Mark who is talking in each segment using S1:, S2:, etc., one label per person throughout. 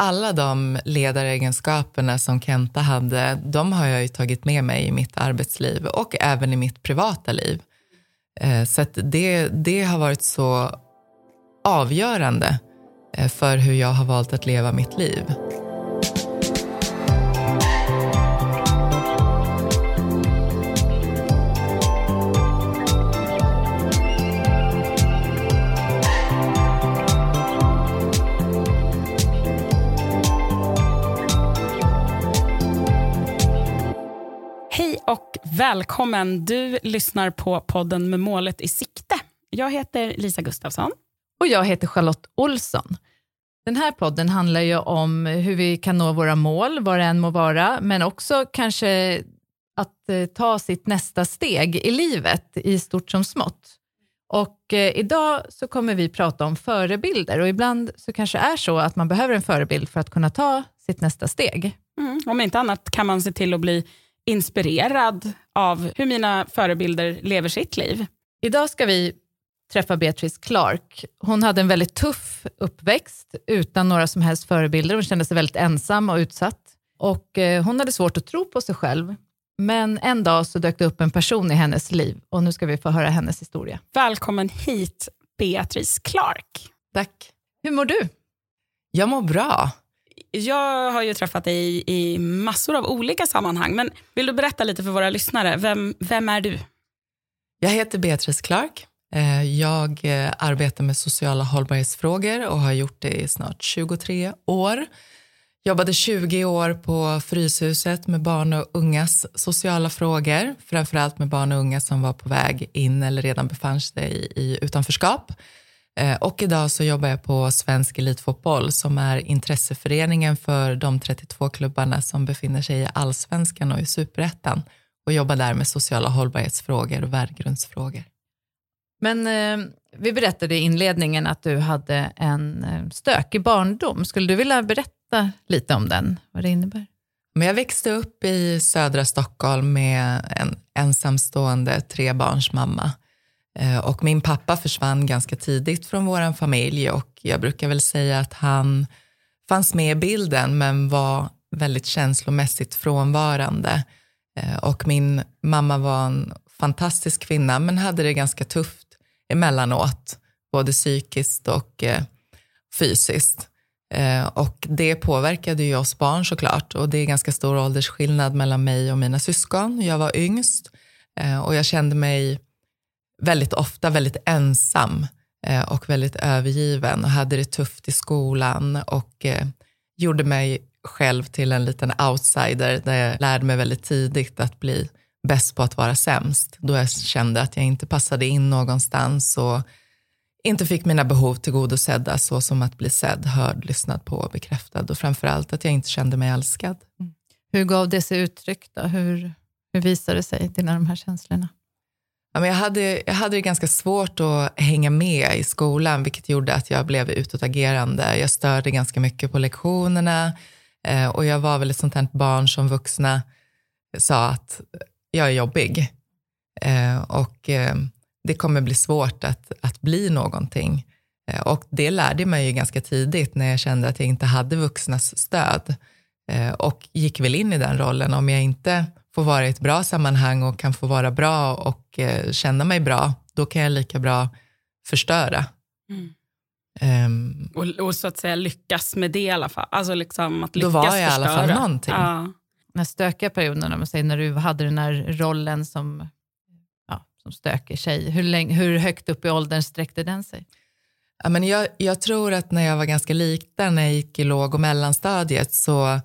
S1: alla de ledaregenskaperna som Kenta hade, de har jag ju tagit med mig i mitt arbetsliv och även i mitt privata liv. Eh, så det, det har varit så avgörande eh, för hur jag har valt att leva mitt liv.
S2: Välkommen. Du lyssnar på podden med målet i sikte. Jag heter Lisa Gustafsson.
S3: Och jag heter Charlotte Olsson. Den här podden handlar ju om hur vi kan nå våra mål, vad det än må vara, men också kanske att eh, ta sitt nästa steg i livet, i stort som smått. Och eh, idag så kommer vi prata om förebilder och ibland så kanske är så att man behöver en förebild för att kunna ta sitt nästa steg.
S2: Mm, om inte annat kan man se till att bli inspirerad av hur mina förebilder lever sitt liv.
S3: Idag ska vi träffa Beatrice Clark. Hon hade en väldigt tuff uppväxt utan några som helst förebilder. Hon kände sig väldigt ensam och utsatt. Och eh, hon hade svårt att tro på sig själv. Men en dag så dök det upp en person i hennes liv och nu ska vi få höra hennes historia.
S2: Välkommen hit Beatrice Clark.
S1: Tack.
S3: Hur mår du?
S1: Jag mår bra
S2: jag har ju träffat dig i massor av olika sammanhang, men vill du berätta lite för våra lyssnare, vem, vem är du?
S1: Jag heter Beatrice Clark. Eh, jag eh, arbetar med sociala hållbarhetsfrågor och har gjort det i snart 23 år. Jobbade 20 år på Fryshuset med barn och ungas sociala frågor, framförallt med barn och unga som var på väg in eller redan befann sig i utanförskap. Eh, och idag så jobbar jag på Svensk Elitfotboll som är intresseföreningen för de 32 klubbarna som befinner sig i allsvenskan och i superettan och jobbar där med sociala hållbarhetsfrågor och värdegrundsfrågor.
S3: Men eh, vi berättade i inledningen att du hade en eh, stökig barndom. Skulle du vilja berätta lite om den, vad det innebär?
S1: Men jag växte upp i södra Stockholm med en ensamstående trebarnsmamma Eh, och min pappa försvann ganska tidigt från vår familj och jag brukar väl säga att han fanns med i bilden men var väldigt känslomässigt frånvarande. Eh, och min mamma var en fantastisk kvinna men hade det ganska tufft emellanåt, både psykiskt och eh, fysiskt. Och det påverkade ju oss barn såklart och det är ganska stor åldersskillnad mellan mig och mina syskon. Jag var yngst och jag kände mig väldigt ofta väldigt ensam eh, och väldigt övergiven och hade det tufft i skolan och eh, gjorde mig själv till en liten outsider där jag lärde mig väldigt tidigt att bli bäst på att vara sämst. Då jag kände att jag inte passade in någonstans och inte fick mina behov tillgodosedda så som att bli sedd, hörd, lyssnad på och bekräftad och framförallt att jag inte kände mig älskad. Mm.
S3: Hur gav det sig uttryck då? Hur, hur visade det sig, dina de här känslorna?
S1: Ja, men jag, hade, jag hade det ganska svårt att hänga med i skolan, vilket gjorde att jag blev utåtagerande. Jag störde ganska mycket på lektionerna eh, och jag var väl ett sånt här barn som vuxna sa att jag är jobbig. Eh, och eh, det kommer bli svårt att, att bli någonting. Eh, och det lärde mig ju ganska tidigt när jag kände att jag inte hade vuxnas stöd. Eh, och gick väl in i den rollen. Om jag inte får vara i ett bra sammanhang och kan få vara bra och eh, känna mig bra, då kan jag lika bra förstöra. Mm.
S2: Um, och, och, så att säga lyckas med det i alla fall. Alltså liksom att lyckas
S1: då var jag
S2: förstöra.
S1: i alla fall någonting.
S3: Ja. Den stökiga perioden, om man säger, när du hade den här rollen som, ja, som stökig tjej, hur, länge, hur högt upp i åldern sträckte den sig?
S1: Ja, men jag, jag tror att när jag var ganska liten, när jag gick i låg och mellanstadiet, så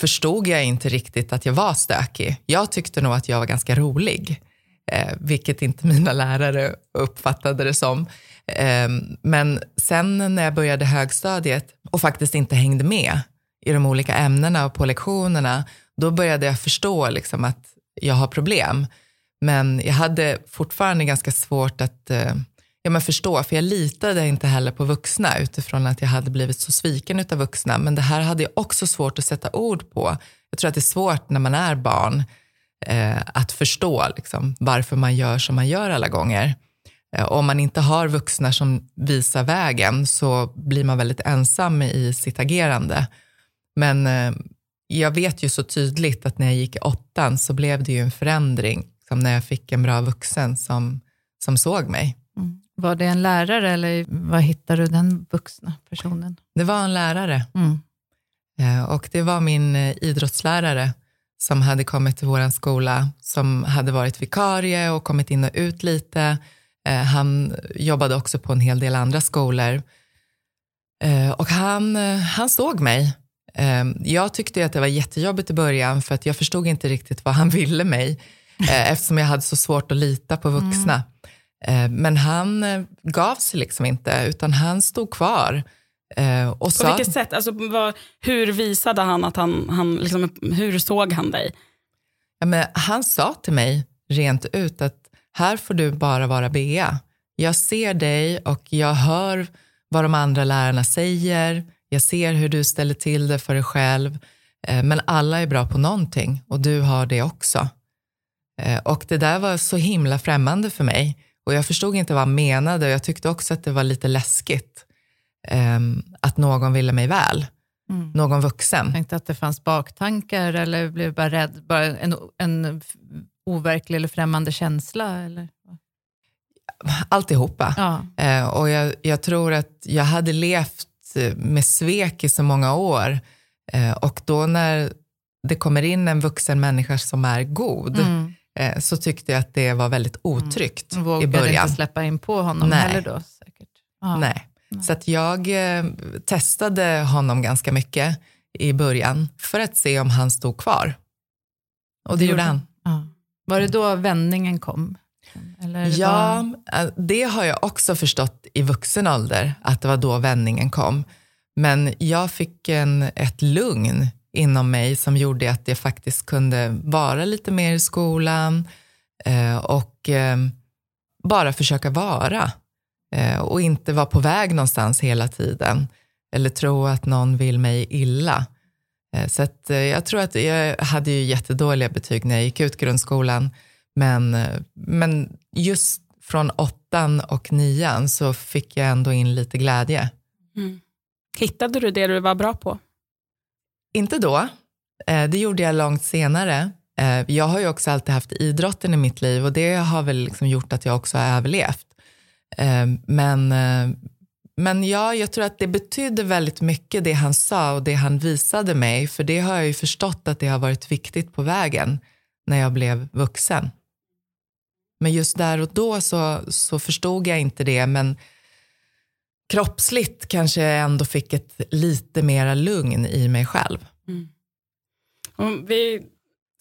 S1: förstod jag inte riktigt att jag var stökig. Jag tyckte nog att jag var ganska rolig, eh, vilket inte mina lärare uppfattade det som. Eh, men sen när jag började högstadiet och faktiskt inte hängde med i de olika ämnena och på lektionerna, då började jag förstå liksom att jag har problem. Men jag hade fortfarande ganska svårt att eh, ja, men förstå, för jag litade inte heller på vuxna utifrån att jag hade blivit så sviken av vuxna. Men det här hade jag också svårt att sätta ord på. Jag tror att det är svårt när man är barn eh, att förstå liksom, varför man gör som man gör alla gånger. Eh, Om man inte har vuxna som visar vägen så blir man väldigt ensam i sitt agerande. Men eh, jag vet ju så tydligt att när jag gick i åttan så blev det ju en förändring som när jag fick en bra vuxen som, som såg mig.
S3: Mm. Var det en lärare eller var hittade du den vuxna personen?
S1: Det var en lärare
S3: Mm.
S1: eh, och det var min eh, idrottslärare som hade kommit till vår skola, som hade varit vikarie och kommit in och ut lite. Eh, Han jobbade också på en hel del andra skolor. Och han, han såg mig. Jag tyckte att det var jättejobbigt i början för att jag förstod inte riktigt vad han ville mig eftersom jag hade så svårt att lita på vuxna. Eh, Men han eh, gav sig liksom inte utan han stod kvar eh, och
S2: På
S1: sa...
S2: vilket sätt? Alltså, vad, hur visade han att han, han liksom, hur såg han dig?
S1: Ja, men han sa till mig rent ut att här får du bara vara Bea. Jag ser dig och jag hör vad de andra lärarna säger. Jag ser hur du ställer till det för dig själv. Eh, Men alla är bra på någonting och du har det också. Eh, Och det där var så himla främmande för mig. Och jag förstod inte vad han menade och jag tyckte också att det var lite läskigt. eh, Att någon ville mig väl.
S3: Mm.
S1: Någon vuxen.
S3: Tänkte att det fanns baktankar eller blev bara rädd, bara en, en overklig eller främmande känsla? Eller?
S1: Alltihopa.
S3: Ja.
S1: Eh, och jag, jag tror att jag hade levt eh, med svek i så många år. Eh, och då när det kommer in en vuxen människa som är god
S3: Mm.
S1: Eh, så tyckte jag att det var väldigt otryggt i
S3: Vågade
S1: början.
S3: inte släppa in på honom
S1: Nej.
S3: heller då säkert? Ja.
S1: Nej. Så att jag eh, testade honom ganska mycket i början för att se om han stod kvar. Och det, gjorde han.
S3: Ja. Var det då vändningen kom? Eller det
S1: Ja,
S3: bara-
S1: eh, det har jag också förstått i vuxen ålder, att det var då vändningen kom. Men jag fick en, ett lugn inom mig som gjorde att jag faktiskt kunde vara lite mer i skolan eh, och eh, bara försöka vara. Eh, och inte vara på väg någonstans hela tiden. Eller tro att någon vill mig illa. Så att, jag tror att jag hade ju jättedåliga betyg när jag gick ut grundskolan. Men, men just från åttan och nian så fick jag ändå in lite glädje.
S2: Mm. Hittade du det du var bra på?
S1: Inte då. Eh, det gjorde jag långt senare. Eh, jag har ju också alltid haft idrotten i mitt liv och det har väl liksom gjort att jag också har överlevt. Eh, men, men ja, jag tror att det betydde väldigt mycket det han sa och det han visade mig. För det har jag ju förstått att det har varit viktigt på vägen när jag blev vuxen. Men just där och då så, så förstod jag inte det. Men kroppsligt kanske jag ändå fick ett lite mera lugn i mig själv.
S2: Och vi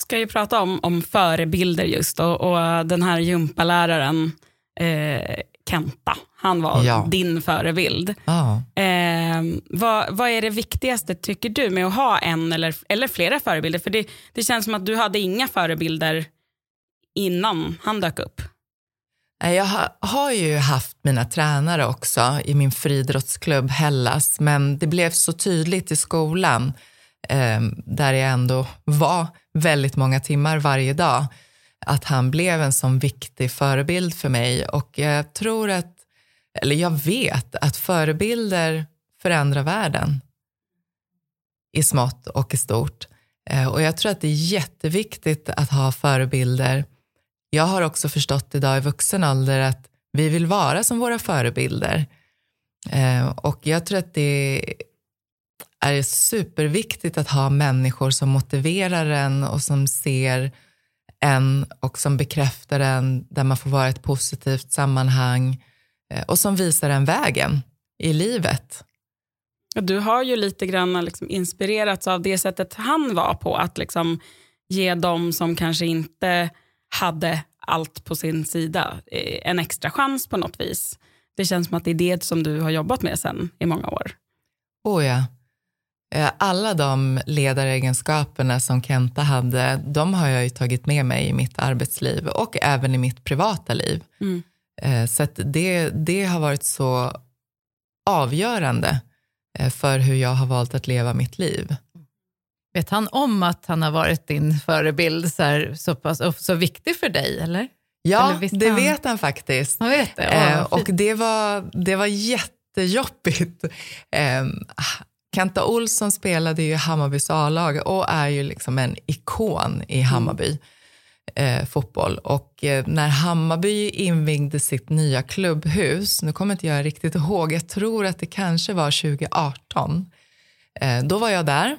S2: ska ju prata om, om förebilder just och, och den här gympaläraren eh, Kenta, han var
S1: Ja.
S2: din förebild.
S1: Ja.
S2: Eh, vad, vad är det viktigaste tycker du med att ha en eller, eller flera förebilder? För det, det känns som att du hade inga förebilder innan han dök upp.
S1: Eh, jag har, ju haft mina tränare också i min friidrottsklubb Hellas, men det blev så tydligt i skolan, ehm, där jag ändå var väldigt många timmar varje dag, att han blev en sån viktig förebild för mig. Och jag tror att, eller jag vet att förebilder förändrar världen i smått och i stort. Eh, och jag tror att det är jätteviktigt att ha förebilder jag har också förstått idag i vuxen ålder att vi vill vara som våra förebilder. Eh, och jag tror att det är superviktigt att ha människor som motiverar en och som ser en och som bekräftar en där man får vara i ett positivt sammanhang eh, och som visar en vägen i livet.
S2: Du har ju lite grann liksom inspirerats av det sättet han var på, att liksom ge dem som kanske inte hade allt på sin sida eh, en extra chans på något vis. Det känns som att det är det som du har jobbat med sen i många år.
S1: Oh ja. Eh, Alla de ledaregenskaperna som Kenta hade, de har jag tagit med mig i mitt arbetsliv och även i mitt privata liv.
S2: Mm.
S1: Eh, Så det, det har varit så avgörande för hur jag har valt att leva mitt liv.
S3: Vet han om att han har varit din förebild så, här, så, pass, och så viktig för dig? eller?
S1: Ja,
S3: Eller
S1: det
S3: han?
S1: vet han faktiskt.
S3: Man vet det.
S1: Eh,
S3: Åh,
S1: och
S3: fint.
S1: det var, det var jättejobbigt. Eh, Kenta Olsson spelade ju i Hammarbys A-lag och är ju liksom en ikon i Hammarby eh, fotboll. Och eh, när Hammarby invigde sitt nya klubbhus, nu kommer inte jag riktigt ihåg, jag tror att det kanske var 2018, eh, då var jag där eh,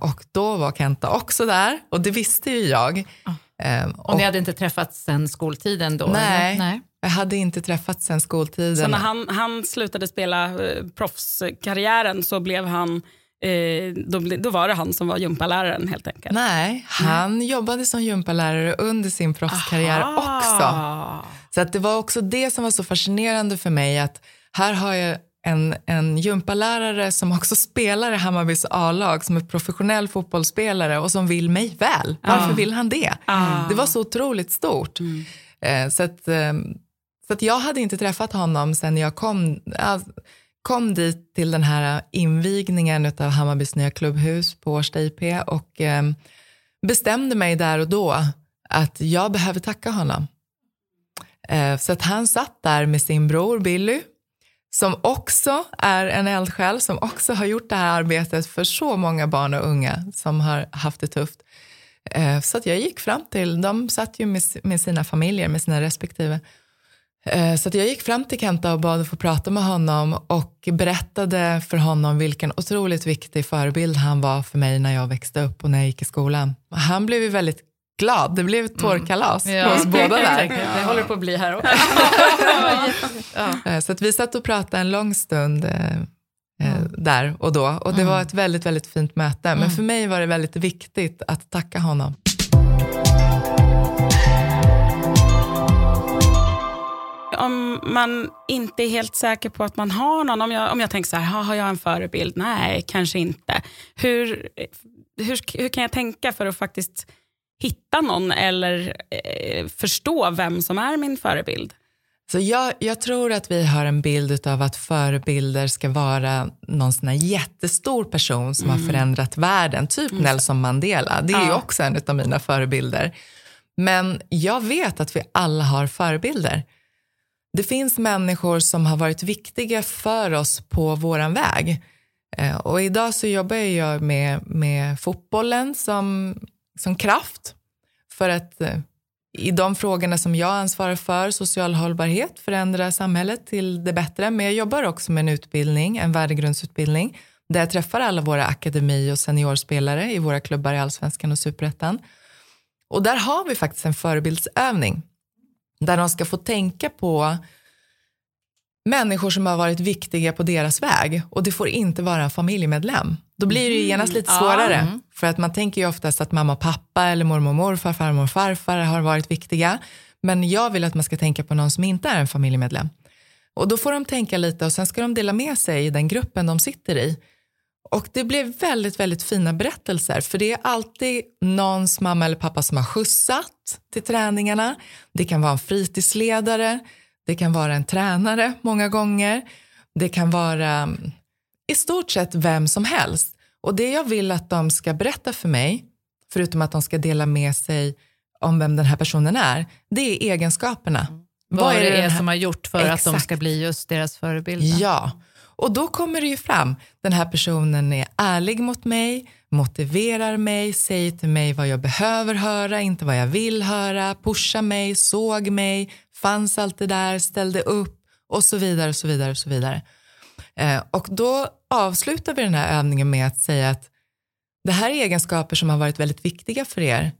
S1: och då var Kenta också där och det visste ju jag. Eh,
S3: och ni hade inte träffats sen skoltiden då?
S1: Nej.
S3: Nej.
S1: jag hade inte träffats sen skoltiden.
S2: Så när han, han slutade spela eh, proffskarriären så blev han, eh, då, ble, då var det han som var gympaläraren helt enkelt.
S1: Nej, han jobbade som gympalärare under sin proffskarriär
S2: Aha.
S1: också. Så att det var också det som var så fascinerande för mig att här har jag en, en gympalärare som också spelar i Hammarbys A-lag som är professionell fotbollsspelare och som vill mig väl. Varför
S2: Ah.
S1: vill han det?
S2: Ah.
S1: Det var så otroligt stort.
S2: Mm.
S1: Eh, så att, eh, så att jag hade inte träffat honom sen jag kom, ja, kom dit till den här invigningen av Hammarbys nya klubbhus på Årsta IP och eh, bestämde mig där och då att jag behöver tacka honom. Eh, så att han satt där med sin bror Billy som också är en eldsjäl, som också har gjort det här arbetet för så många barn och unga som har haft det tufft. Eh, så att jag gick fram till, de satt ju med, sina familjer, med sina respektive. Eh, så att jag gick fram till Kenta och bad att få prata med honom och berättade för honom vilken otroligt viktig förebild han var för mig när jag växte upp och när jag gick i skolan. Han blev ju väldigt glad, det blev ett tårkalas
S3: Ja.
S1: hos båda där.
S3: Det håller på att bli här också. ja.
S1: Eh, Så att vi satt och pratade en lång stund eh, eh, där och då. Och det var ett väldigt, väldigt fint möte. Men för mig var det väldigt viktigt att tacka honom.
S2: Om man inte är helt säker på att man har någon, om jag, om jag tänker så här, "Ha, har jag en förebild? Nej, kanske inte. Hur, hur, hur kan jag tänka för att faktiskt hitta någon eller eh, förstå vem som är min förebild?
S1: Så jag, jag tror att vi har en bild av att förebilder ska vara någon sån här jättestor person som har förändrat världen, typ Nelson Mandela. Det är ju
S2: Ja.
S1: också en av mina förebilder. Men jag vet att vi alla har förebilder. Det finns människor som har varit viktiga för oss på våran väg. Eh, Och idag så jobbar jag med, med fotbollen som, som kraft för att eh, i de frågorna som jag ansvarar för, social hållbarhet, förändra samhället till det bättre. Men jag jobbar också med en utbildning, en värdegrundsutbildning, där jag träffar alla våra akademi och seniorspelare i våra klubbar i Allsvenskan och Superettan. Och där har vi faktiskt en förebildsövning, där de ska få tänka på människor som har varit viktiga på deras väg och det får inte vara en familjemedlem. Då blir det ju genast lite
S2: Ja.
S1: svårare. För att man tänker ju oftast att mamma och pappa eller mormor och morfar, farmor och farfar har varit viktiga. Men jag vill att man ska tänka på någon som inte är en familjemedlem. Och då får de tänka lite och sen ska de dela med sig i den gruppen de sitter i. Och det blev väldigt, väldigt fina berättelser. För det är alltid någons mamma eller pappa som har skjutsat till träningarna. Det kan vara en fritidsledare. Det kan vara en tränare många gånger. Det kan vara mm, i stort sett vem som helst. Och det jag vill att de ska berätta för mig, förutom att de ska dela med sig om vem den här personen är, det är egenskaperna.
S3: Vad är det
S1: den
S3: är som har gjort för att de
S1: Exakt.
S3: ska bli just deras förebild?
S1: Ja, och då kommer det ju fram. Den här personen är ärlig mot mig, motiverar mig, säger till mig vad jag behöver höra, inte vad jag vill höra, pushar mig, såg mig, fanns alltid där, ställde upp och så vidare och så vidare och så vidare. Eh, och då avslutar vi den här övningen med att säga att det här är egenskaper som har varit väldigt viktiga för er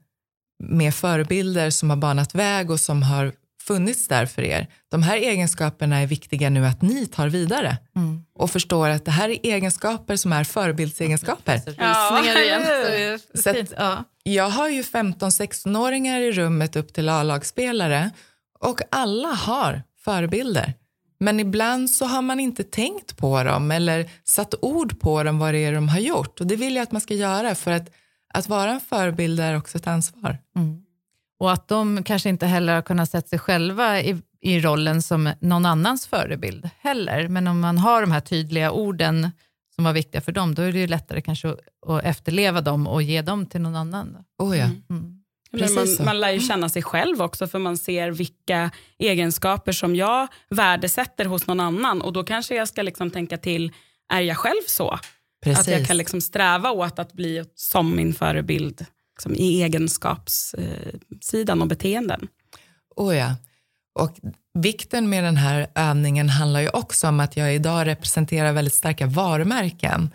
S1: med förebilder som har banat väg och som har funnits där för er. De här egenskaperna är viktiga nu att ni tar vidare
S3: Mm.
S1: och förstår att det här är egenskaper som är förebildsegenskaper.
S3: Igen. Så
S1: att-.
S3: Ja.
S1: Jag har ju 15-16-åringar i rummet upp till A-lagsspelare och alla har förebilder. Men ibland så har man inte tänkt på dem eller satt ord på dem vad det är de har gjort. Och det vill jag att man ska göra för att, att vara en förebild är också ett ansvar.
S3: Och att de kanske inte heller har kunnat sätta sig själva i, i rollen som någon annans förebild heller. Men om man har de här tydliga orden som var viktiga för dem, då är det ju lättare kanske att, att efterleva dem och ge dem till någon annan.
S1: Oh ja.
S3: Mm.
S2: Men man, man lär ju känna sig själv också för man ser vilka egenskaper som jag värdesätter hos någon annan och då kanske jag ska liksom tänka till, är jag själv så? Precis. Att jag kan liksom sträva åt att bli som min förebild liksom i egenskapssidan och beteenden.
S1: Oh ja. Och vikten med den här övningen handlar ju också om att jag idag representerar väldigt starka varumärken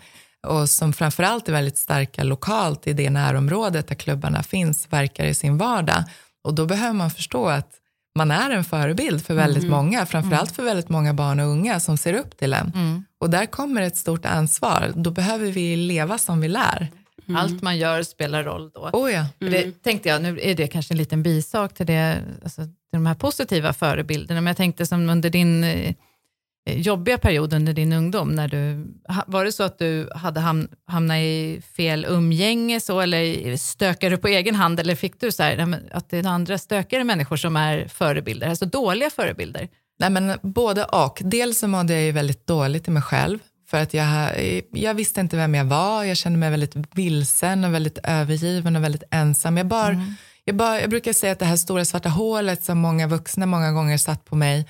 S1: och som framförallt är väldigt starka lokalt i det närområdet där klubbarna finns, verkar i sin vardag. Och då behöver man förstå att man är en förebild för väldigt mm. många, framförallt mm. för väldigt många barn och unga som ser upp till en. Mm. Och där kommer ett stort ansvar. Då behöver vi leva som vi lär.
S3: Mm. Allt man gör spelar roll då.
S1: Oh ja.
S3: Det mm. tänkte jag, nu är det kanske en liten bisak till, det, alltså, till de här positiva förebilderna, men jag tänkte som under din eh, jobbiga period under din ungdom, när du, var det så att du hade ham, hamnat i fel umgänge så, eller stökade du på egen hand, eller fick du så här, att det är andra stökigare människor som är förebilder, alltså dåliga förebilder?
S1: Nej, men både och. Dels så mådde jag ju väldigt dåligt i mig själv. För att jag, jag visste inte vem jag var, jag kände mig väldigt vilsen och väldigt övergiven och väldigt ensam. Jag, bar, mm. jag, bar, jag brukar säga att det här stora svarta hålet som många vuxna många gånger satt på mig,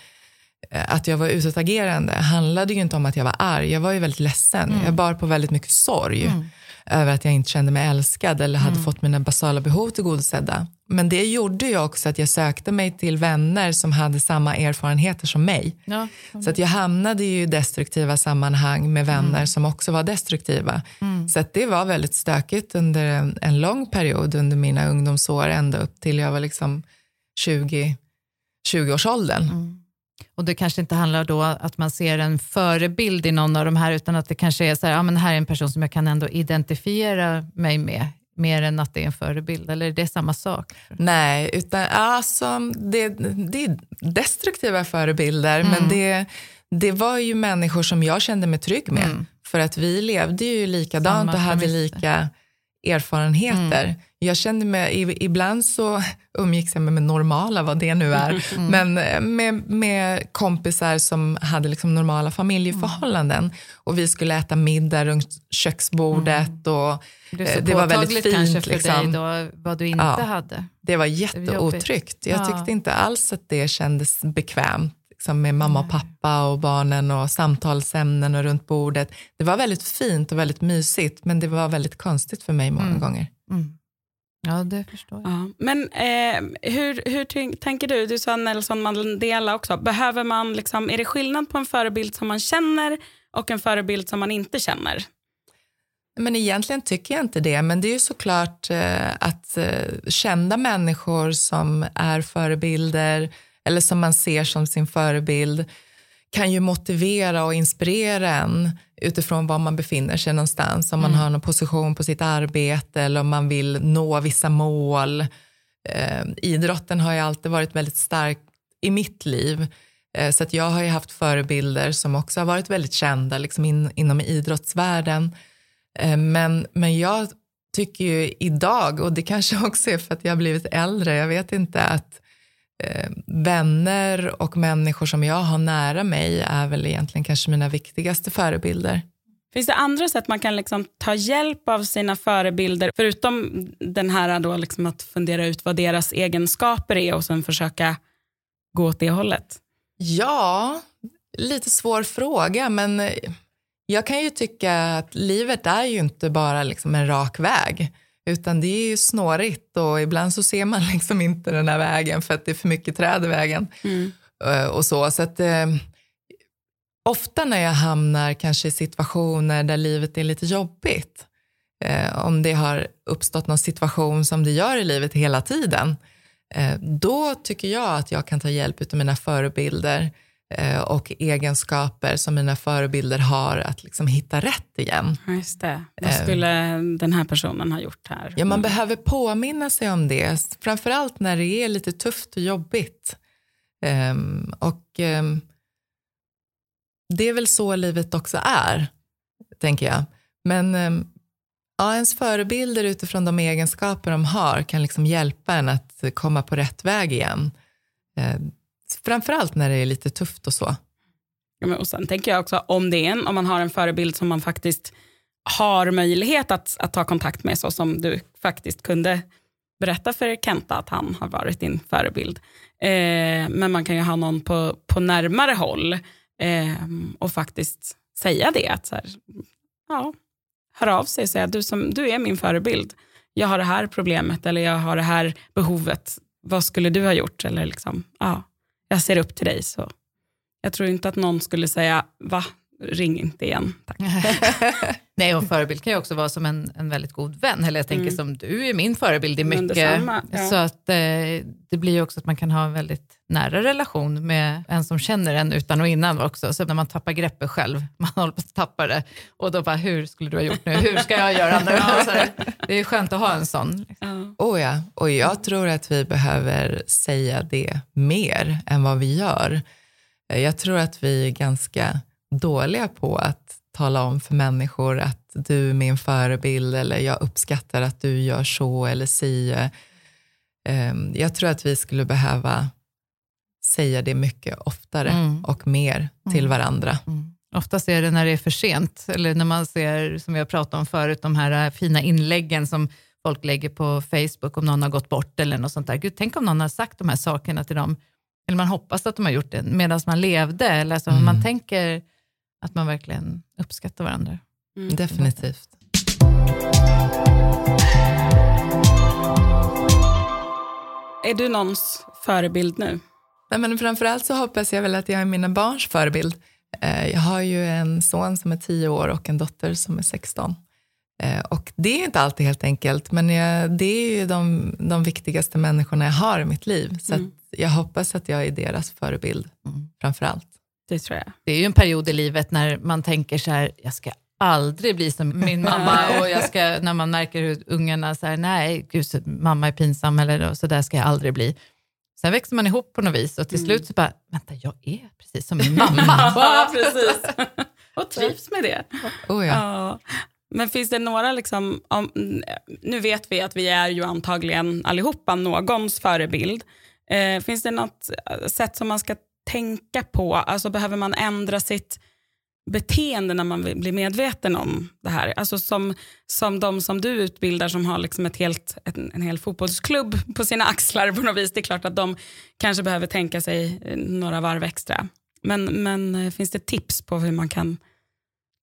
S1: eh, att jag var utåtagerande, handlade ju inte om att jag var arg. Jag var ju väldigt ledsen. Mm. Jag bar på väldigt mycket sorg. Mm över att jag inte kände mig älskad eller hade mm. fått mina basala behov tillgodosedda. Men det gjorde ju också att jag sökte mig till vänner som hade samma erfarenheter som mig. Ja. Mm. Så att jag hamnade i destruktiva sammanhang med vänner mm. som också var destruktiva. Mm. Så att det var väldigt stökigt under en, en, lång period under mina ungdomsår, ända upp till jag var liksom 20, 20-årsåldern.
S3: Och det kanske inte handlar då att man ser en förebild i någon av de här, utan att det kanske är så här, ja men här är en person som jag kan ändå identifiera mig med, mer än att det är en förebild, eller är det samma sak?
S1: Nej, utan alltså, det, det är destruktiva förebilder, mm. men det, det var ju människor som jag kände mig trygg med. Mm. För att vi levde ju likadant samma och hade lika erfarenheter. Mm. Jag kände mig, ibland så umgicks jag med normala, vad det nu är, mm. men eh, med, med kompisar som hade liksom normala familjeförhållanden. Mm. Och vi skulle äta middag runt köksbordet. Mm. Och,
S3: det, eh, det var väldigt fint. kanske för liksom. dig då, vad du inte ja, hade.
S1: Det var jätteotryggt. Jag tyckte ja. inte alls att det kändes bekvämt liksom med mamma och pappa och barnen och samtalsämnen och runt bordet. Det var väldigt fint och väldigt mysigt, men det var väldigt konstigt för mig många mm. gånger. Mm.
S3: Ja, det förstår jag. Ja.
S2: Men eh, hur, hur tänker du? Du sa Nelson Mandela också. Behöver man liksom, är det skillnad på en förebild som man känner och en förebild som man inte känner?
S1: Men egentligen tycker jag inte det, men det är ju såklart eh, att eh, kända människor som är förebilder eller som man ser som sin förebild kan ju motivera och inspirera en utifrån var man befinner sig någonstans. Om man mm. har någon position på sitt arbete eller om man vill nå vissa mål. Eh, idrotten har ju alltid varit väldigt stark i mitt liv. Eh, så att jag har ju haft förebilder som också har varit väldigt kända liksom in, inom idrottsvärlden. Eh, men, men jag tycker ju idag, och det kanske också är för att jag har blivit äldre, jag vet inte, att eh, vänner och människor som jag har nära mig är väl egentligen kanske mina viktigaste förebilder.
S2: Finns det andra sätt man kan liksom ta hjälp av sina förebilder, förutom den här då liksom att fundera ut vad deras egenskaper är och sen försöka gå åt det hållet?
S1: Ja, lite svår fråga, men jag kan ju tycka att livet är ju inte bara liksom en rak väg. Utan det är ju snårigt och ibland så ser man liksom inte den här vägen för att det är för mycket träd i vägen. Mm. Eh, och så. så att, eh, ofta när jag hamnar kanske i situationer där livet är lite jobbigt, eh, om det har uppstått någon situation som det gör i livet hela tiden, eh, då tycker jag att jag kan ta hjälp av mina förebilder och egenskaper som mina förebilder har att liksom hitta rätt igen.
S2: Just det. Vad eh, skulle den här personen ha gjort här?
S1: Ja, man mm. behöver påminna sig om det, framförallt när det är lite tufft och jobbigt. Um, och um, Det är väl så livet också är, tänker jag. Men um, ja, ens förebilder utifrån de egenskaper de har kan liksom hjälpa en att komma på rätt väg igen. Framförallt när det är lite tufft och så.
S2: Ja, och sen tänker jag också om, det är en, om man har en förebild som man faktiskt har möjlighet att, att ta kontakt med så som du faktiskt kunde berätta för Kenta att han har varit din förebild. Eh, men man kan ju ha någon på, på närmare håll eh, och faktiskt säga det. Att så här, ja, hör av sig och säga du, som, du är min förebild. Jag har det här problemet eller jag har det här behovet. Vad skulle du ha gjort? Eller liksom, ja, jag ser upp till dig. Så jag tror inte att någon skulle säga, va, ring inte igen. Tack.
S3: Nej, och förebild kan ju också vara som en, en väldigt god vän. Eller jag tänker mm. som du är min förebild i mycket. Ja. Så att eh, det blir ju också att man kan ha en väldigt nära relation med en som känner en utan och innan också. Så när man tappar greppet själv, man håller på att tappa det. Och då bara, hur skulle du ha gjort nu? Hur ska jag göra nu? det är skönt att ha en sån.
S1: Liksom. Oh ja, och jag tror att vi behöver säga det mer än vad vi gör. Jag tror att vi är ganska dåliga på att tala om för människor att du är min förebild eller jag uppskattar att du gör så eller si. Ehm, jag tror att vi skulle behöva säga det mycket oftare mm. och mer till mm. varandra. Mm.
S3: Oftast är det när det är för sent, eller när man ser, som vi har pratat om förut, de här fina inläggen som folk lägger på Facebook om någon har gått bort eller något sånt där. Gud, tänk om någon har sagt de här sakerna till dem, eller man hoppas att de har gjort det medan man levde, eller alltså, man mm. tänker att man verkligen uppskattar varandra.
S1: Mm. Definitivt.
S2: Är du någons förebild nu?
S1: Nej, men framförallt så hoppas jag väl att jag är mina barns förebild. Eh, jag har ju en son som är 10 år och en dotter som är 16. Eh, och det är inte alltid helt enkelt, men jag, det är ju de, de viktigaste människorna jag har i mitt liv. Så mm. jag hoppas att jag är deras förebild mm. framför allt.
S2: Det tror jag.
S3: Det är ju en period i livet när man tänker så här, jag ska aldrig bli som min mamma och jag ska, när man märker hur ungarna säger nej, gud, mamma är pinsam eller så där ska jag aldrig bli. Sen växer man ihop på något vis och till mm. slut så bara, vänta, jag är precis som min mamma.
S2: ja, precis. och trivs med det.
S1: Oh, ja. ja.
S2: Men finns det några, liksom, om, nu vet vi att vi är ju antagligen allihopa någons förebild. Eh, finns det något sätt som man ska tänka på? Alltså behöver man ändra sitt beteende när man blir medveten om det här? Alltså som, som de som du utbildar som har liksom ett helt, en, en hel fotbollsklubb på sina axlar på något vis. Det är klart att de kanske behöver tänka sig några varv extra. Men, men eh, finns det tips på hur man kan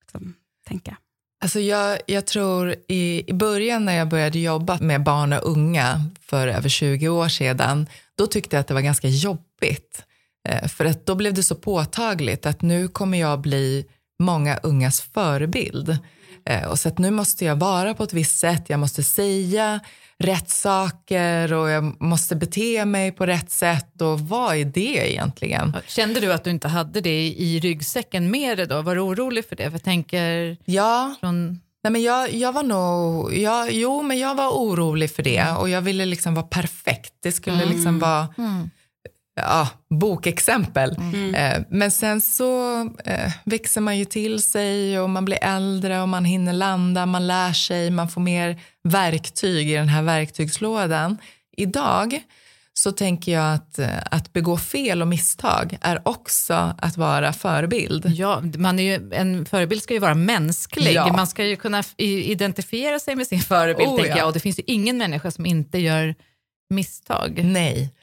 S2: liksom, tänka?
S1: Alltså jag, jag tror i, i början när jag började jobba med barn och unga för över 20 år sedan, då tyckte jag att det var ganska jobbigt. Eh, för att då blev det så påtagligt att nu kommer jag bli många ungas förebild. Eh, och så att nu måste jag vara på ett visst sätt, jag måste säga rätt saker och jag måste bete mig på rätt sätt. Och vad är det egentligen?
S3: Kände du att du inte hade det i ryggsäcken med dig då? Var du orolig för det? För jag tänker
S1: ja. Från... Nej, men jag, jag var nog, jag, jo men jag var orolig för det och jag ville liksom vara perfekt. Det skulle mm. liksom vara mm ja, bokexempel. Mm. Eh, men sen så eh, växer man ju till sig och man blir äldre och man hinner landa, man lär sig, man får mer verktyg i den här verktygslådan. Idag så tänker jag att, eh, att begå fel och misstag är också att vara förebild.
S3: Ja, man är ju, en förebild ska ju vara mänsklig. Ja. Man ska ju kunna identifiera sig med sin förebild, oh, tänker jag. Och det finns ju ingen människa som inte gör misstag.
S1: Nej.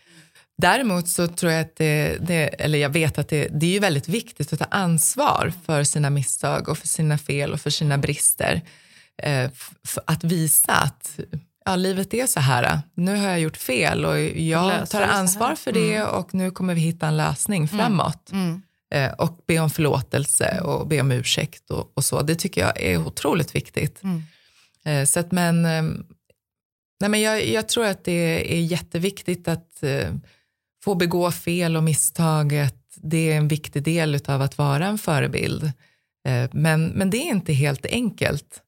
S1: Däremot så tror jag att det, det, eller jag vet att det, det är väldigt viktigt att ta ansvar för sina misstag och för sina fel och för sina brister. Eh, att visa att ja, livet är så här. Nu har jag gjort fel och jag tar ansvar för det mm. och nu kommer vi hitta en lösning mm. framåt. Mm. Eh, och be om förlåtelse och be om ursäkt och, och, så. Det tycker jag är otroligt viktigt. Mm. Eh, så att, men, eh, nej, men jag, jag, tror att det är jätteviktigt att eh, få begå fel och misstaget, det är en viktig del av att vara en förebild. Eh, men, men det är inte helt enkelt.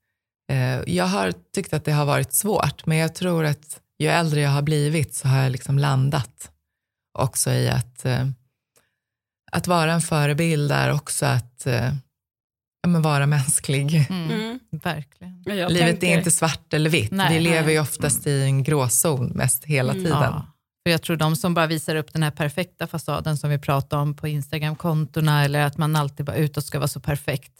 S1: Eh, jag har tyckt att det har varit svårt, men jag tror att ju äldre jag har blivit så har jag liksom landat också i att, eh, att vara en förebild är också att men vara mänsklig.
S3: Mm. Mm. Verkligen.
S1: Livet tänker... är inte svart eller vitt. Nej, Vi lever ju oftast mm. i en gråzon mest hela mm. tiden. Ja.
S3: För jag tror de som bara visar upp den här perfekta fasaden som vi pratar om på Instagram-kontona eller att man alltid bara utåt ska vara så perfekt.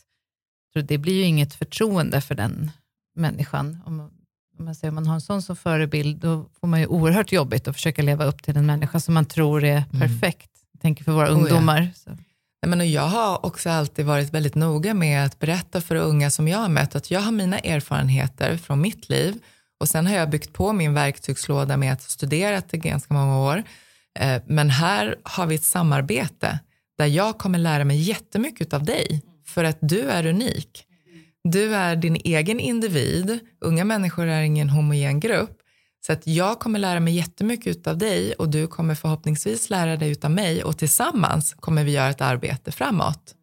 S3: Så det blir ju inget förtroende för den människan. om man, säger, om man har en sån som förebild, då får man ju oerhört jobbigt att försöka leva upp till en människa som man tror är perfekt. Jag tänker för våra
S1: Mm. Oh ja.
S3: ungdomar. Så.
S1: Nej, Men och jag har också alltid varit väldigt noga med att berätta för unga som jag har mött att jag har mina erfarenheter från mitt liv och sen har jag byggt på min verktygslåda med att ha studerat i ganska många år. Eh, men här har vi ett samarbete där jag kommer lära mig jättemycket av dig för att du är unik. Du är din egen individ, unga människor är ingen homogen grupp. Så att jag kommer lära mig jättemycket av dig och du kommer förhoppningsvis lära dig av mig och tillsammans kommer vi göra ett arbete framåt.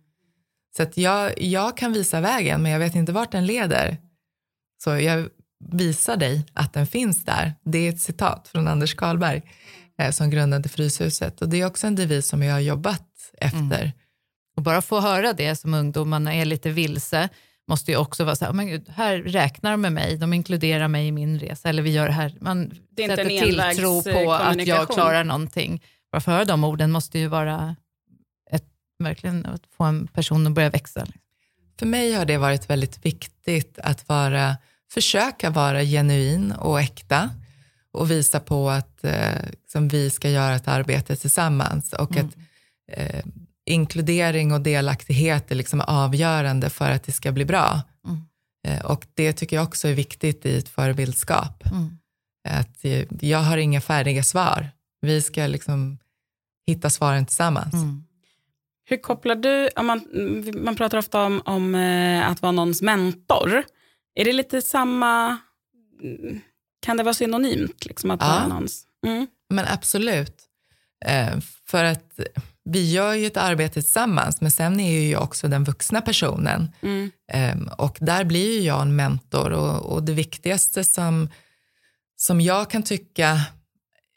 S1: Så att jag, jag kan visa vägen men jag vet inte vart den leder. Så jag visar dig att den finns där. Det är ett citat från Anders Karlberg eh, som grundade Fryshuset och det är också en devis som jag har jobbat efter.
S3: Och bara få höra det som ungdomarna är lite vilse, måste ju också vara så här, "Oh, men gud, här räknar de med mig, de inkluderar mig i min resa, eller vi gör det här. Man
S2: Det är inte
S3: sätter
S2: en
S3: tilltro på att jag klarar någonting. Bara få höra de orden måste ju vara ett, verkligen att få en person att börja växa.
S1: För mig har det varit väldigt viktigt att vara, försöka vara genuin och äkta och visa på att eh, liksom vi ska göra ett arbete tillsammans och att eh, inkludering och delaktighet är liksom avgörande för att det ska bli bra.
S3: Mm.
S1: Eh, och det tycker jag också är viktigt i ett förebildskap.
S3: Mm.
S1: Att eh, jag har inga färdiga svar. Vi ska liksom hitta svaren tillsammans.
S3: Mm.
S2: Hur kopplar du, om man, man pratar ofta om, om eh, att vara någons mentor. Är det lite samma, mm, kan det vara synonymt? Liksom, att
S1: Ja.
S2: vara någons? Mm.
S1: Men absolut. Eh, för att vi gör ju ett arbete tillsammans, men sen är ju jag också den vuxna personen.
S2: Mm.
S1: Eh, och där blir ju jag en mentor och, och det viktigaste som, som jag kan tycka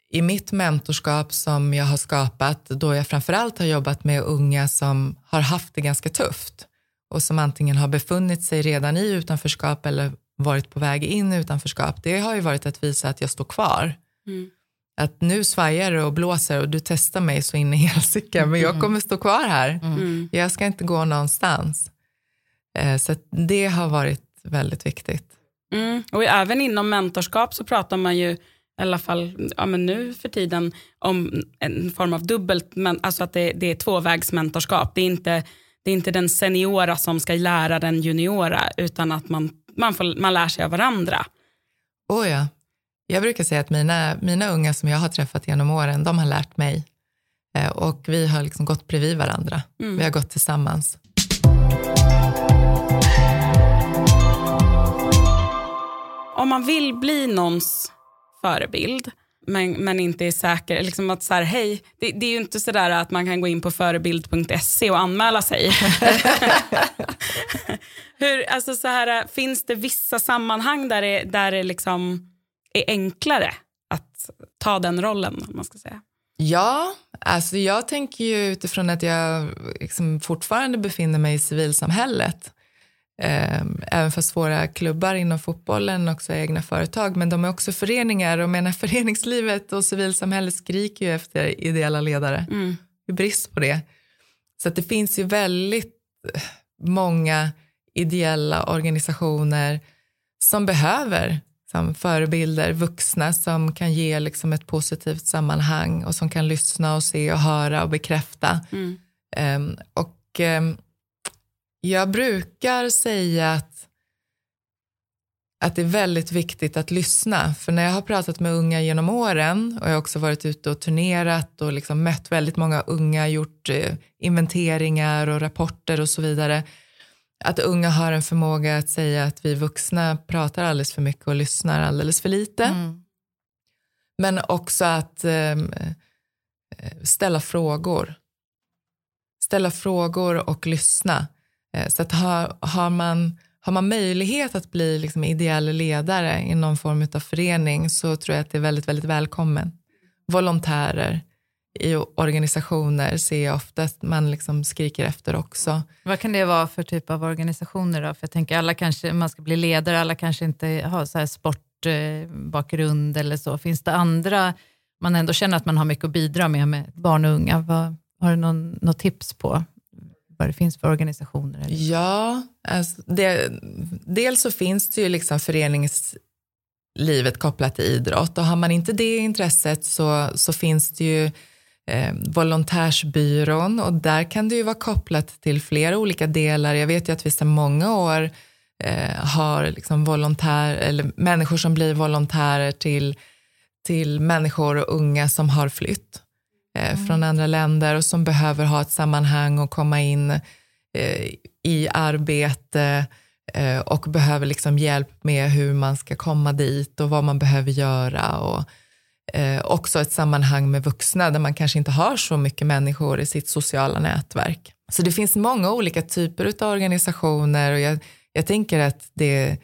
S1: i mitt mentorskap som jag har skapat, då jag framförallt har jobbat med unga som har haft det ganska tufft och som antingen har befunnit sig redan i utanförskap eller varit på väg in i utanförskap, det har ju varit att visa att jag står kvar
S2: Mm.
S1: att nu svajar det och blåser och du testar mig så in i helsike, men jag kommer stå kvar här.
S2: Mm.
S1: Jag ska inte gå någonstans. Eh, Så det har varit väldigt viktigt.
S2: Mm. Och även inom mentorskap så pratar man ju, i alla fall ja, men nu för tiden, om en form av dubbelt, men, alltså att det, det är tvåvägsmentorskap. Det är, inte, det är inte den seniora som ska lära den juniora, utan att man, man, får, man lär sig av varandra.
S1: Oh ja. Jag brukar säga att mina, mina unga som jag har träffat genom åren, de har lärt mig. Eh, Och vi har liksom gått bredvid varandra.
S2: Mm.
S1: Vi har gått tillsammans.
S2: Om man vill bli någons förebild, men, men inte är säker, liksom att så här, hej, det, det är ju inte sådär att man kan gå in på förebild.se och anmäla sig. Hur, alltså så här, finns det vissa sammanhang där det, där det liksom är enklare att ta den rollen? Om man ska säga.
S1: Ja, alltså jag tänker ju utifrån att jag liksom fortfarande befinner mig i civilsamhället. Eh, även fast våra klubbar inom fotbollen också är egna företag, men de är också föreningar och menar föreningslivet och civilsamhället skriker ju efter ideella ledare.
S2: Mm.
S1: Det är brist på det. Så att det finns ju väldigt många ideella organisationer som behöver som förebilder, vuxna som kan ge liksom ett positivt sammanhang och som kan lyssna och se och höra och bekräfta.
S2: Mm.
S1: Ehm, och ehm, jag brukar säga att, att det är väldigt viktigt att lyssna. För när jag har pratat med unga genom åren och jag har också varit ute och turnerat och liksom mött väldigt många unga, gjort eh, inventeringar och rapporter och så vidare. Att unga har en förmåga att säga att vi vuxna pratar alldeles för mycket och lyssnar alldeles för lite.
S3: Mm.
S1: Men också att ehm, eh, ställa frågor. Ställa frågor och lyssna. Eh, så att har, har, man, har man möjlighet att bli liksom ideell ledare i någon form av förening så tror jag att det är väldigt, väldigt välkommen. Volontärer i organisationer ser jag ofta att man liksom skriker efter också.
S3: Vad kan det vara för typ av organisationer då? För jag tänker alla kanske, man ska bli ledare, alla kanske inte har så här sportbakgrund eller så. Finns det andra, man ändå känner att man har mycket att bidra med, med barn och unga. Vad, har du någon, något tips på vad det finns för organisationer? Eller?
S1: Ja, alltså det, dels så finns det ju liksom föreningslivet kopplat till idrott och har man inte det intresset så, så finns det ju eh, volontärsbyrån och där kan det ju vara kopplat till flera olika delar. Jag vet ju att vi sedan många år eh, har liksom volontär, eller människor som blir volontärer till, till människor och unga som har flytt mm. från andra länder och som behöver ha ett sammanhang och komma in eh, i arbete eh, och behöver liksom hjälp med hur man ska komma dit och vad man behöver göra. Och, eh, också ett sammanhang med vuxna där man kanske inte har så mycket människor i sitt sociala nätverk. Så det finns många olika typer av organisationer och jag, jag tänker att det,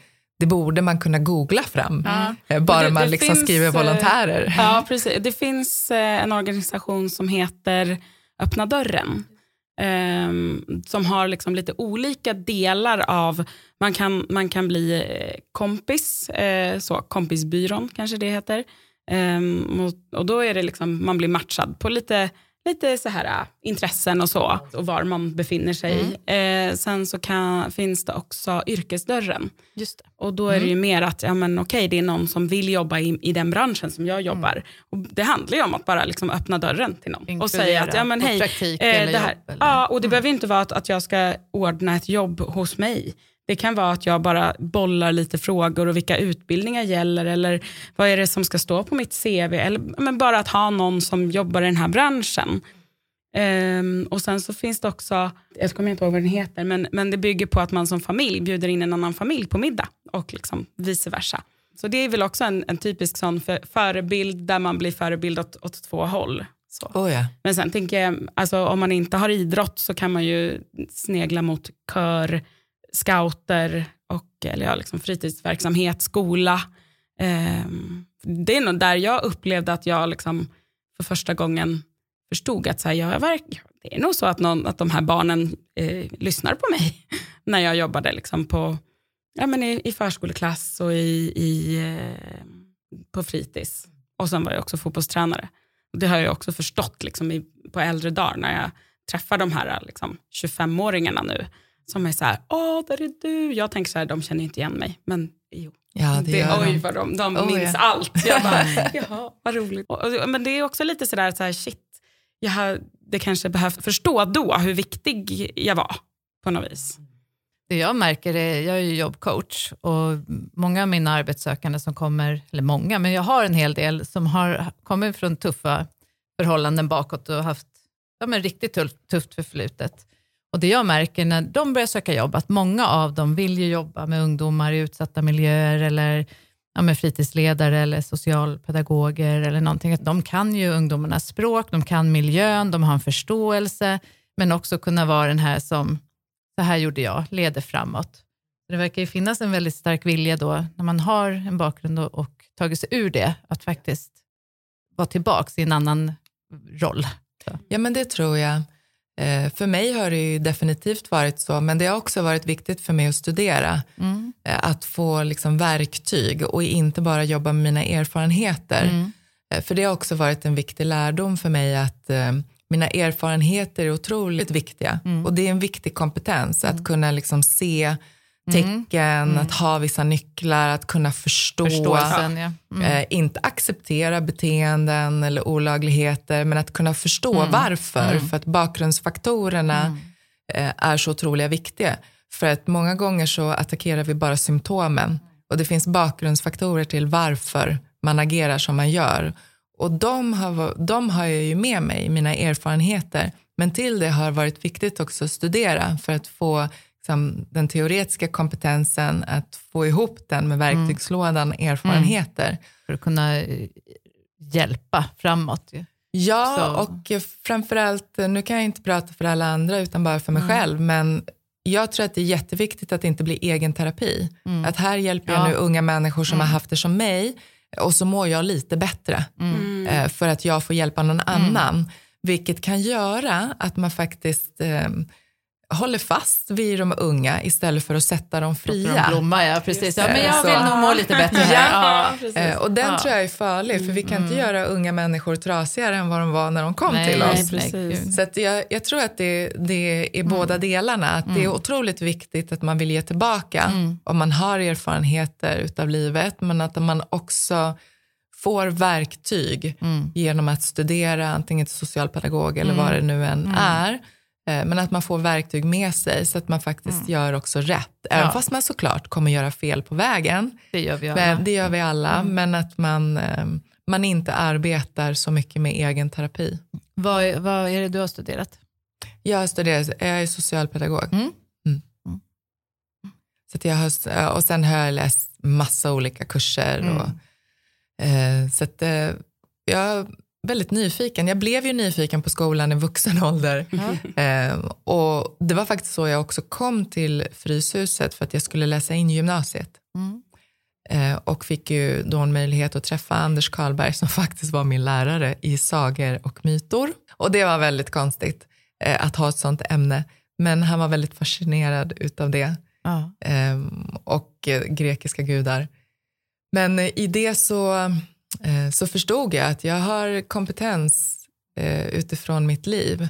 S1: det borde man kunna googla fram, mm. bara det, man liksom finns, skriver eh, volontärer.
S2: Ja, precis. Det finns en organisation som heter Öppna dörren Um, som har liksom lite olika delar av, man kan, man kan bli eh, kompis, så, kompisbyrån kanske det heter. Och, och, då är det liksom, man blir matchad på lite, lite så här, uh, intressen och så, och var man befinner sig. Mm. Uh, sen så kan, finns det också yrkesdörren.
S3: Just det.
S2: Och då är mm. det ju mer att ja, men, okay, det är någon som vill jobba i, i den branschen som jag jobbar. Mm. Och det handlar ju om att bara liksom öppna dörren till någon Inkludera. och säga att ja, men, hej,
S3: praktik eh, eller
S2: det här,
S3: jobb, eller?
S2: Ja, och det mm. behöver inte vara att, att jag ska ordna ett jobb hos mig. Det kan vara att jag bara bollar lite frågor och vilka utbildningar gäller eller vad är det som ska stå på mitt CV. Eller men bara att ha någon som jobbar i den här branschen. Um, och sen så finns det också, jag kommer inte ihåg vad den heter, men, men det bygger på att man som familj bjuder in en annan familj på middag och liksom vice versa. Så det är väl också en, en typisk sån för, förebild där man blir förebild åt, åt två håll. Så.
S1: Oh ja.
S2: Men sen tänker jag, alltså, om man inte har idrott så kan man ju snegla mot kör, scouter och eller ja, liksom fritidsverksamhet, skola. Eh, det är nog där jag upplevde att jag liksom för första gången förstod att så här, jag verk, det är nog så att, någon, att de här barnen eh, lyssnar på mig när jag jobbade liksom på, ja, men i, i förskoleklass och i, i, eh, på fritids. Och sen var jag också fotbollstränare. Det har jag också förstått liksom, i, på äldre dagar när jag träffar de här liksom, 25-åringarna nu som är så här, åh, där är du. Jag tänker så här, de känner inte igen mig, men jo.
S1: Ja, det, det
S2: oj vad de, de oh, minns ja. allt. Jag bara, jaha, vad roligt. Och, och, men det är också lite sådär, så här, shit, jag hade kanske behövt förstå då hur viktig jag var på något vis.
S3: Det jag märker är, jag är ju jobbcoach och många av mina arbetssökande som kommer, eller många, men jag har en hel del som har kommit från tuffa förhållanden bakåt och haft ja, men riktigt tufft, tufft förflutet. Och det jag märker när de börjar söka jobb, att många av dem vill ju jobba med ungdomar i utsatta miljöer eller ja, med fritidsledare eller socialpedagoger eller någonting. Att de kan ju ungdomarnas språk, de kan miljön, de har en förståelse, men också kunna vara den här som, så här gjorde jag, leder framåt. Det verkar ju finnas en väldigt stark vilja då, när man har en bakgrund och, och tagit sig ur det, att faktiskt vara tillbaka i en annan roll.
S1: Så. Ja, men det tror jag. Eh, för mig har det definitivt varit så, men det har också varit viktigt för mig att studera. Mm. Eh, att få liksom verktyg och inte bara jobba med mina erfarenheter. Mm. Eh, för det har också varit en viktig lärdom för mig att mina erfarenheter är otroligt viktiga. Mm. Och det är en viktig kompetens att mm. kunna liksom se. Tecken, mm. att ha vissa nycklar, att kunna förstå.
S3: Ja. Mm.
S1: Eh, inte acceptera beteenden eller olagligheter, men att kunna förstå mm. varför. Mm. För att bakgrundsfaktorerna mm. eh, är så otroliga viktiga. För att många gånger så attackerar vi bara symptomen. Och det finns bakgrundsfaktorer till varför man agerar som man gör. Och de har, de har jag ju med mig, mina erfarenheter. Men till det har varit viktigt också att studera för att få liksom, den teoretiska kompetensen, att få ihop den med mm. verktygslådan mm. erfarenheter. Mm.
S3: För att kunna eh, hjälpa framåt.
S1: Ja, Så. och framförallt, nu kan jag inte prata för alla andra utan bara för mig mm. själv, men jag tror att det är jätteviktigt att det inte blir egen terapi. Mm. Att här hjälper jag ja. nu unga människor som har mm. haft det som mig och så mår jag lite bättre eh, för att jag får hjälpa någon annan. Vilket kan göra att man faktiskt eh, håller fast vid de unga istället för att sätta dem fria.
S3: blomma, ja precis. Ja, men jag
S1: Så-
S3: vill nog må lite bättre här. Ja.
S1: Eh, Och den
S3: Ja.
S1: tror jag är farlig, för vi kan inte göra unga människor trasigare än vad de var när de kom
S3: Nej,
S1: till
S3: nej,
S1: oss.
S2: precis.
S3: gud.
S1: Så att jag, jag tror att det, det är båda delarna. Att Det är otroligt viktigt att man vill ge tillbaka om man har erfarenheter utav livet, men att man också får verktyg genom att studera, antingen till socialpedagog eller vad det nu än är. Eh, Men att man får verktyg med sig så att man faktiskt gör också rätt. Även
S3: Ja.
S1: fast man såklart kommer göra fel på vägen.
S3: Det gör vi alla.
S1: Men det gör vi alla, men att man, eh, man inte arbetar så mycket med egen terapi.
S3: Vad, vad är det du har studerat?
S1: Jag har studerat, jag är socialpedagog.
S3: Mm.
S1: Mm. Så jag har, och sen har jag läst massa olika kurser.
S3: Mm.
S1: Och, eh, så att, eh, jag väldigt nyfiken. Jag blev ju nyfiken på skolan i vuxen ålder. Eh, och det var faktiskt så jag också kom till Fryshuset för att jag skulle läsa in gymnasiet.
S3: Mm.
S1: Eh, och fick ju då en möjlighet att träffa Anders Karlberg som faktiskt var min lärare i sagor och mytor. Och det var väldigt konstigt eh, att ha ett sånt ämne. Men han var väldigt fascinerad utav det eh, och eh, grekiska gudar. Men eh, i det så, så förstod jag att jag har kompetens eh, utifrån mitt liv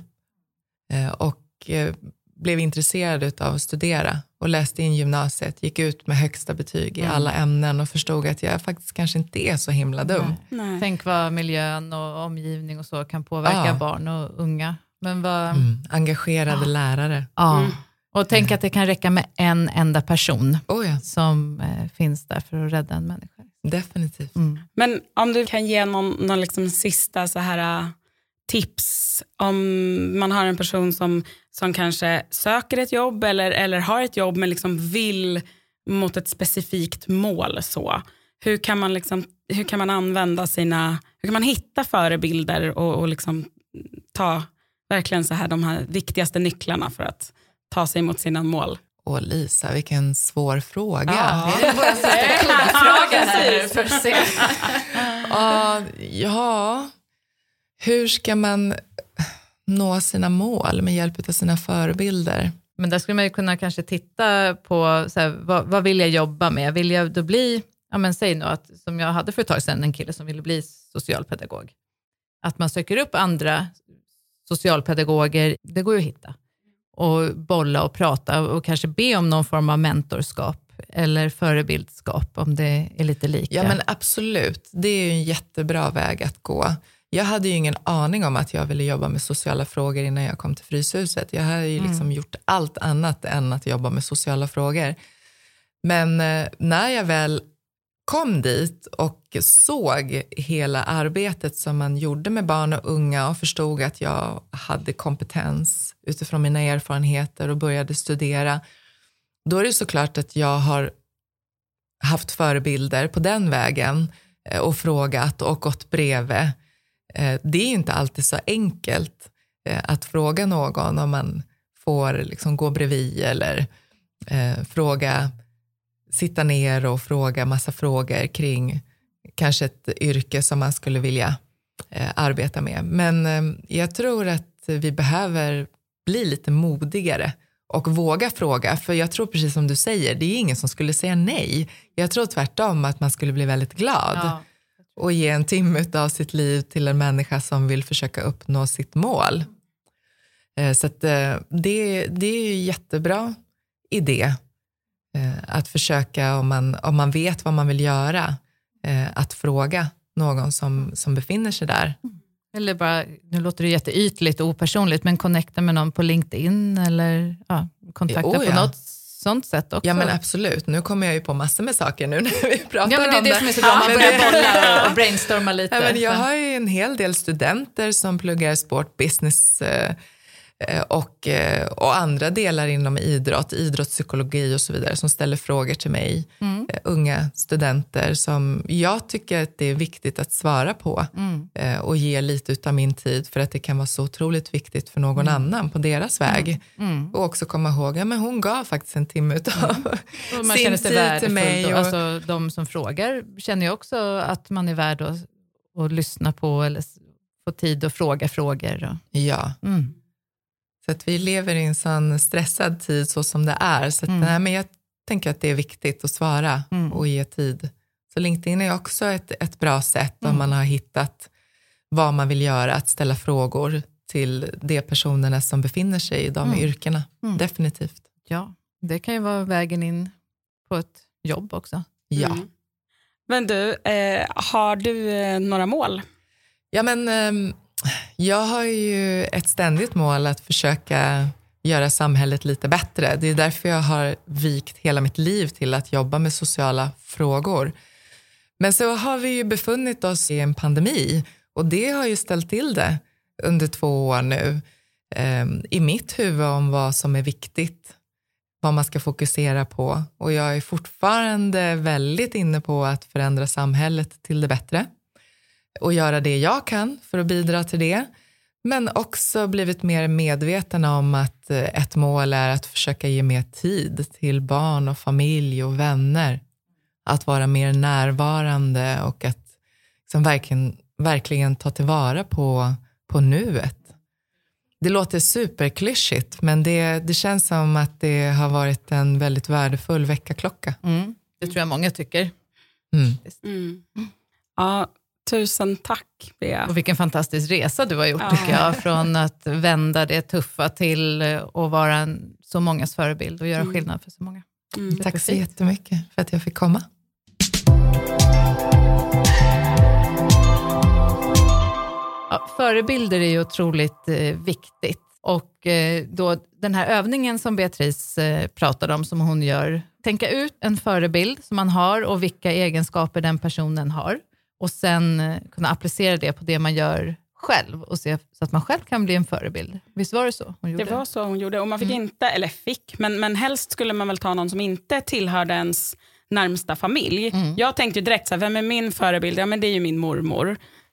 S1: eh, och eh, blev intresserad av att studera och läste in gymnasiet, gick ut med högsta betyg i
S3: Mm.
S1: alla ämnen och förstod att jag faktiskt kanske inte är så himla dum.
S3: Nej.
S2: Nej.
S3: Tänk vad miljön och omgivning och så kan påverka
S1: Ja.
S3: barn och unga. Men vad,
S1: Mm. Engagerade lärare.
S3: ja.
S2: Mm.
S3: Och tänk att det kan räcka med en enda person
S1: Oh ja,
S3: som eh, finns där för att rädda en människa.
S1: Definitivt.
S3: Mm.
S2: Men om du kan ge någon, någon liksom sista så här, äh, tips om man har en person som, som kanske söker ett jobb eller, eller har ett jobb men liksom vill mot ett specifikt mål. Så. Hur, kan man liksom, hur kan man använda sina, hur kan man hitta förebilder och, och liksom ta verkligen så här de här viktigaste nycklarna för att ta sig mot sina mål?
S1: Och Lisa, vilken svår fråga.
S3: Ja, det är vår sista kuggfråga här. För.
S1: Ja, ja, hur ska man nå sina mål med hjälp av sina förebilder?
S3: Men där skulle man ju kunna kanske titta på så här, vad, vad vill jag jobba med? Vill jag då bli, ja men säg nu att som jag hade för ett tag sedan, en kille som ville bli socialpedagog. Att man söker upp andra socialpedagoger, det går ju att hitta. Och bolla och prata och kanske be om någon form av mentorskap eller förebildskap om det är lite lika.
S1: Ja men absolut, det är ju en jättebra väg att gå. Jag hade ju ingen aning om att jag ville jobba med sociala frågor innan jag kom till Fryshuset. Jag hade ju liksom gjort allt annat än att jobba med sociala frågor. Men eh, när jag väl kom dit och såg hela arbetet som man gjorde med barn och unga och förstod att jag hade kompetens utifrån mina erfarenheter och började studera, då är det såklart att jag har haft förebilder på den vägen eh, och frågat och gått bredvid. Eh, det är inte alltid så enkelt eh, att fråga någon om man får liksom gå bredvid eller fråga, sitta ner och fråga massa frågor kring kanske ett yrke som man skulle vilja eh, arbeta med. Men eh, jag tror att vi behöver bli lite modigare och våga fråga. För jag tror precis som du säger, det är ingen som skulle säga nej. Jag tror tvärtom att man skulle bli väldigt glad
S3: Ja.
S1: och ge en timme av sitt liv till en människa som vill försöka uppnå sitt mål. Eh, Så att, eh, det, det är ju jättebra idé att försöka, om man, om man vet vad man vill göra, eh, att fråga någon som, som befinner sig där.
S3: Eller bara, nu låter det jätteytligt och opersonligt, men connecta med någon på LinkedIn eller ja, kontakta
S1: Oh,
S3: på
S1: ja.
S3: något sånt sätt också.
S1: Ja men absolut, nu kommer jag ju på massor med saker nu när vi pratar
S3: Ja, men det är
S1: om
S3: det som är så bra, man börjar
S1: det-
S3: bolla och brainstorma lite.
S1: Ja, men jag har ju en hel del studenter som pluggar sport, business eh, eh, och, eh, och andra delar inom idrott, idrottspsykologi och så vidare som ställer frågor till mig.
S3: Mm.
S1: Eh, Unga studenter som jag tycker att det är viktigt att svara på
S3: Mm.
S1: eh, och ge lite av min tid för att det kan vara så otroligt viktigt för någon annan på deras väg.
S3: Mm.
S1: Och också komma ihåg, ja men hon gav faktiskt en timme
S3: Och man
S1: sin tid till mig.
S3: Och, alltså, de som frågar känner ju också att man är värd att, att lyssna på eller få tid att fråga frågor. Och,
S1: ja.
S3: Mm.
S1: Så att vi lever i en sån stressad tid så som det är. Så att,
S3: Mm.
S1: nej, men jag tänker att det är viktigt att svara
S3: Mm.
S1: och ge tid. Så LinkedIn är också ett, ett bra sätt
S3: Mm.
S1: om man har hittat vad man vill göra, att ställa frågor till de personerna som befinner sig i de
S3: Mm.
S1: yrkena.
S3: Mm.
S1: Definitivt.
S3: Ja, det kan ju vara vägen in på ett jobb också.
S1: Ja.
S2: Mm. Men du, eh, har du eh, några mål?
S1: Ja, men, ehm, jag har ju ett ständigt mål att försöka göra samhället lite bättre. Det är därför jag har vikt hela mitt liv till att jobba med sociala frågor. Men så har vi ju befunnit oss i en pandemi och det har ju ställt till det under två år nu ehm, i mitt huvud om vad som är viktigt, vad man ska fokusera på. Och jag är fortfarande väldigt inne på att förändra samhället till det bättre och göra det jag kan för att bidra till det. Men också blivit mer medveten om att eh, ett mål är att försöka ge mer tid till barn och familj och vänner. Att vara mer närvarande och att liksom verkligen, verkligen ta tillvara på, på nuet. Det låter superklyschigt men det, det känns som att det har varit en väldigt värdefull väckarklocka.
S3: Mm. Det tror jag många tycker.
S1: Mm.
S2: Mm. Ja, tusen tack, Bea.
S3: Och vilken fantastisk resa du har gjort
S2: Ja.
S3: tycker jag. Från att vända det tuffa till att vara en, så mångas förebild och göra
S2: Mm.
S3: skillnad för så många.
S2: Mm.
S1: Tack så jättemycket för att jag fick komma.
S3: Ja, förebilder är ju otroligt eh, viktigt. Och eh, då, den här övningen som Beatrice eh, pratade om, som hon gör, tänka ut en förebild som man har och vilka egenskaper den personen har. Och sen eh, kunna applicera det på det man gör själv och se så att man själv kan bli en förebild. Visst var det så hon gjorde?
S2: Det var så hon gjorde. Och man fick
S3: Mm.
S2: inte, eller fick, men, men helst skulle man väl ta någon som inte tillhörde ens närmsta familj.
S3: Mm.
S2: Jag tänkte ju direkt, så här, vem är min förebild? Ja, men det är ju min mormor.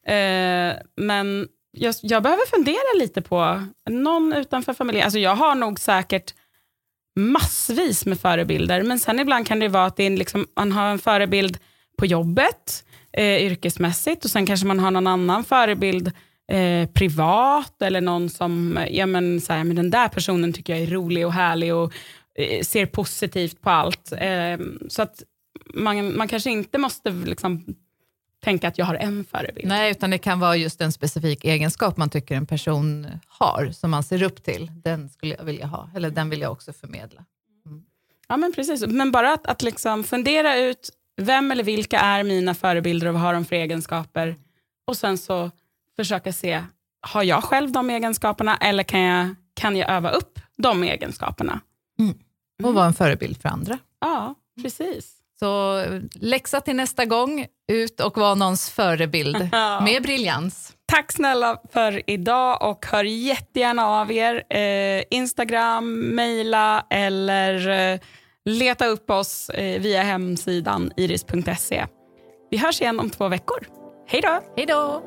S2: Eh, men jag, jag behöver fundera lite på någon utanför familjen. Alltså jag har nog säkert massvis med förebilder, men sen ibland kan det vara att det liksom, man har en förebild på jobbet, eh, yrkesmässigt, och sen kanske man har någon annan förebild eh, privat, eller någon som, ja men, så här, men den där personen tycker jag är rolig och härlig och eh, ser positivt på allt. Eh, så att man, man kanske inte måste liksom tänka att jag har en förebild.
S3: Nej, utan det kan vara just en specifik egenskap man tycker en person har, som man ser upp till. Den skulle jag vilja ha, eller den vill jag också förmedla.
S2: Ja, men precis. Men bara att, att liksom fundera ut vem eller vilka är mina förebilder och vad har de för egenskaper? Och sen så försöka se, har jag själv de egenskaperna eller kan jag, kan jag öva upp de egenskaperna?
S3: Och vara en förebild för andra.
S2: Ja, precis.
S3: Så eh, läxa till nästa gång, ut och var någons förebild
S2: Ja.
S3: med briljans.
S2: Tack snälla för idag och hör jättegärna av er. Eh, Instagram, mejla eller eh, Leta upp oss eh, via hemsidan iris.se. Vi hörs igen om två veckor. Hej då!
S3: Hej då!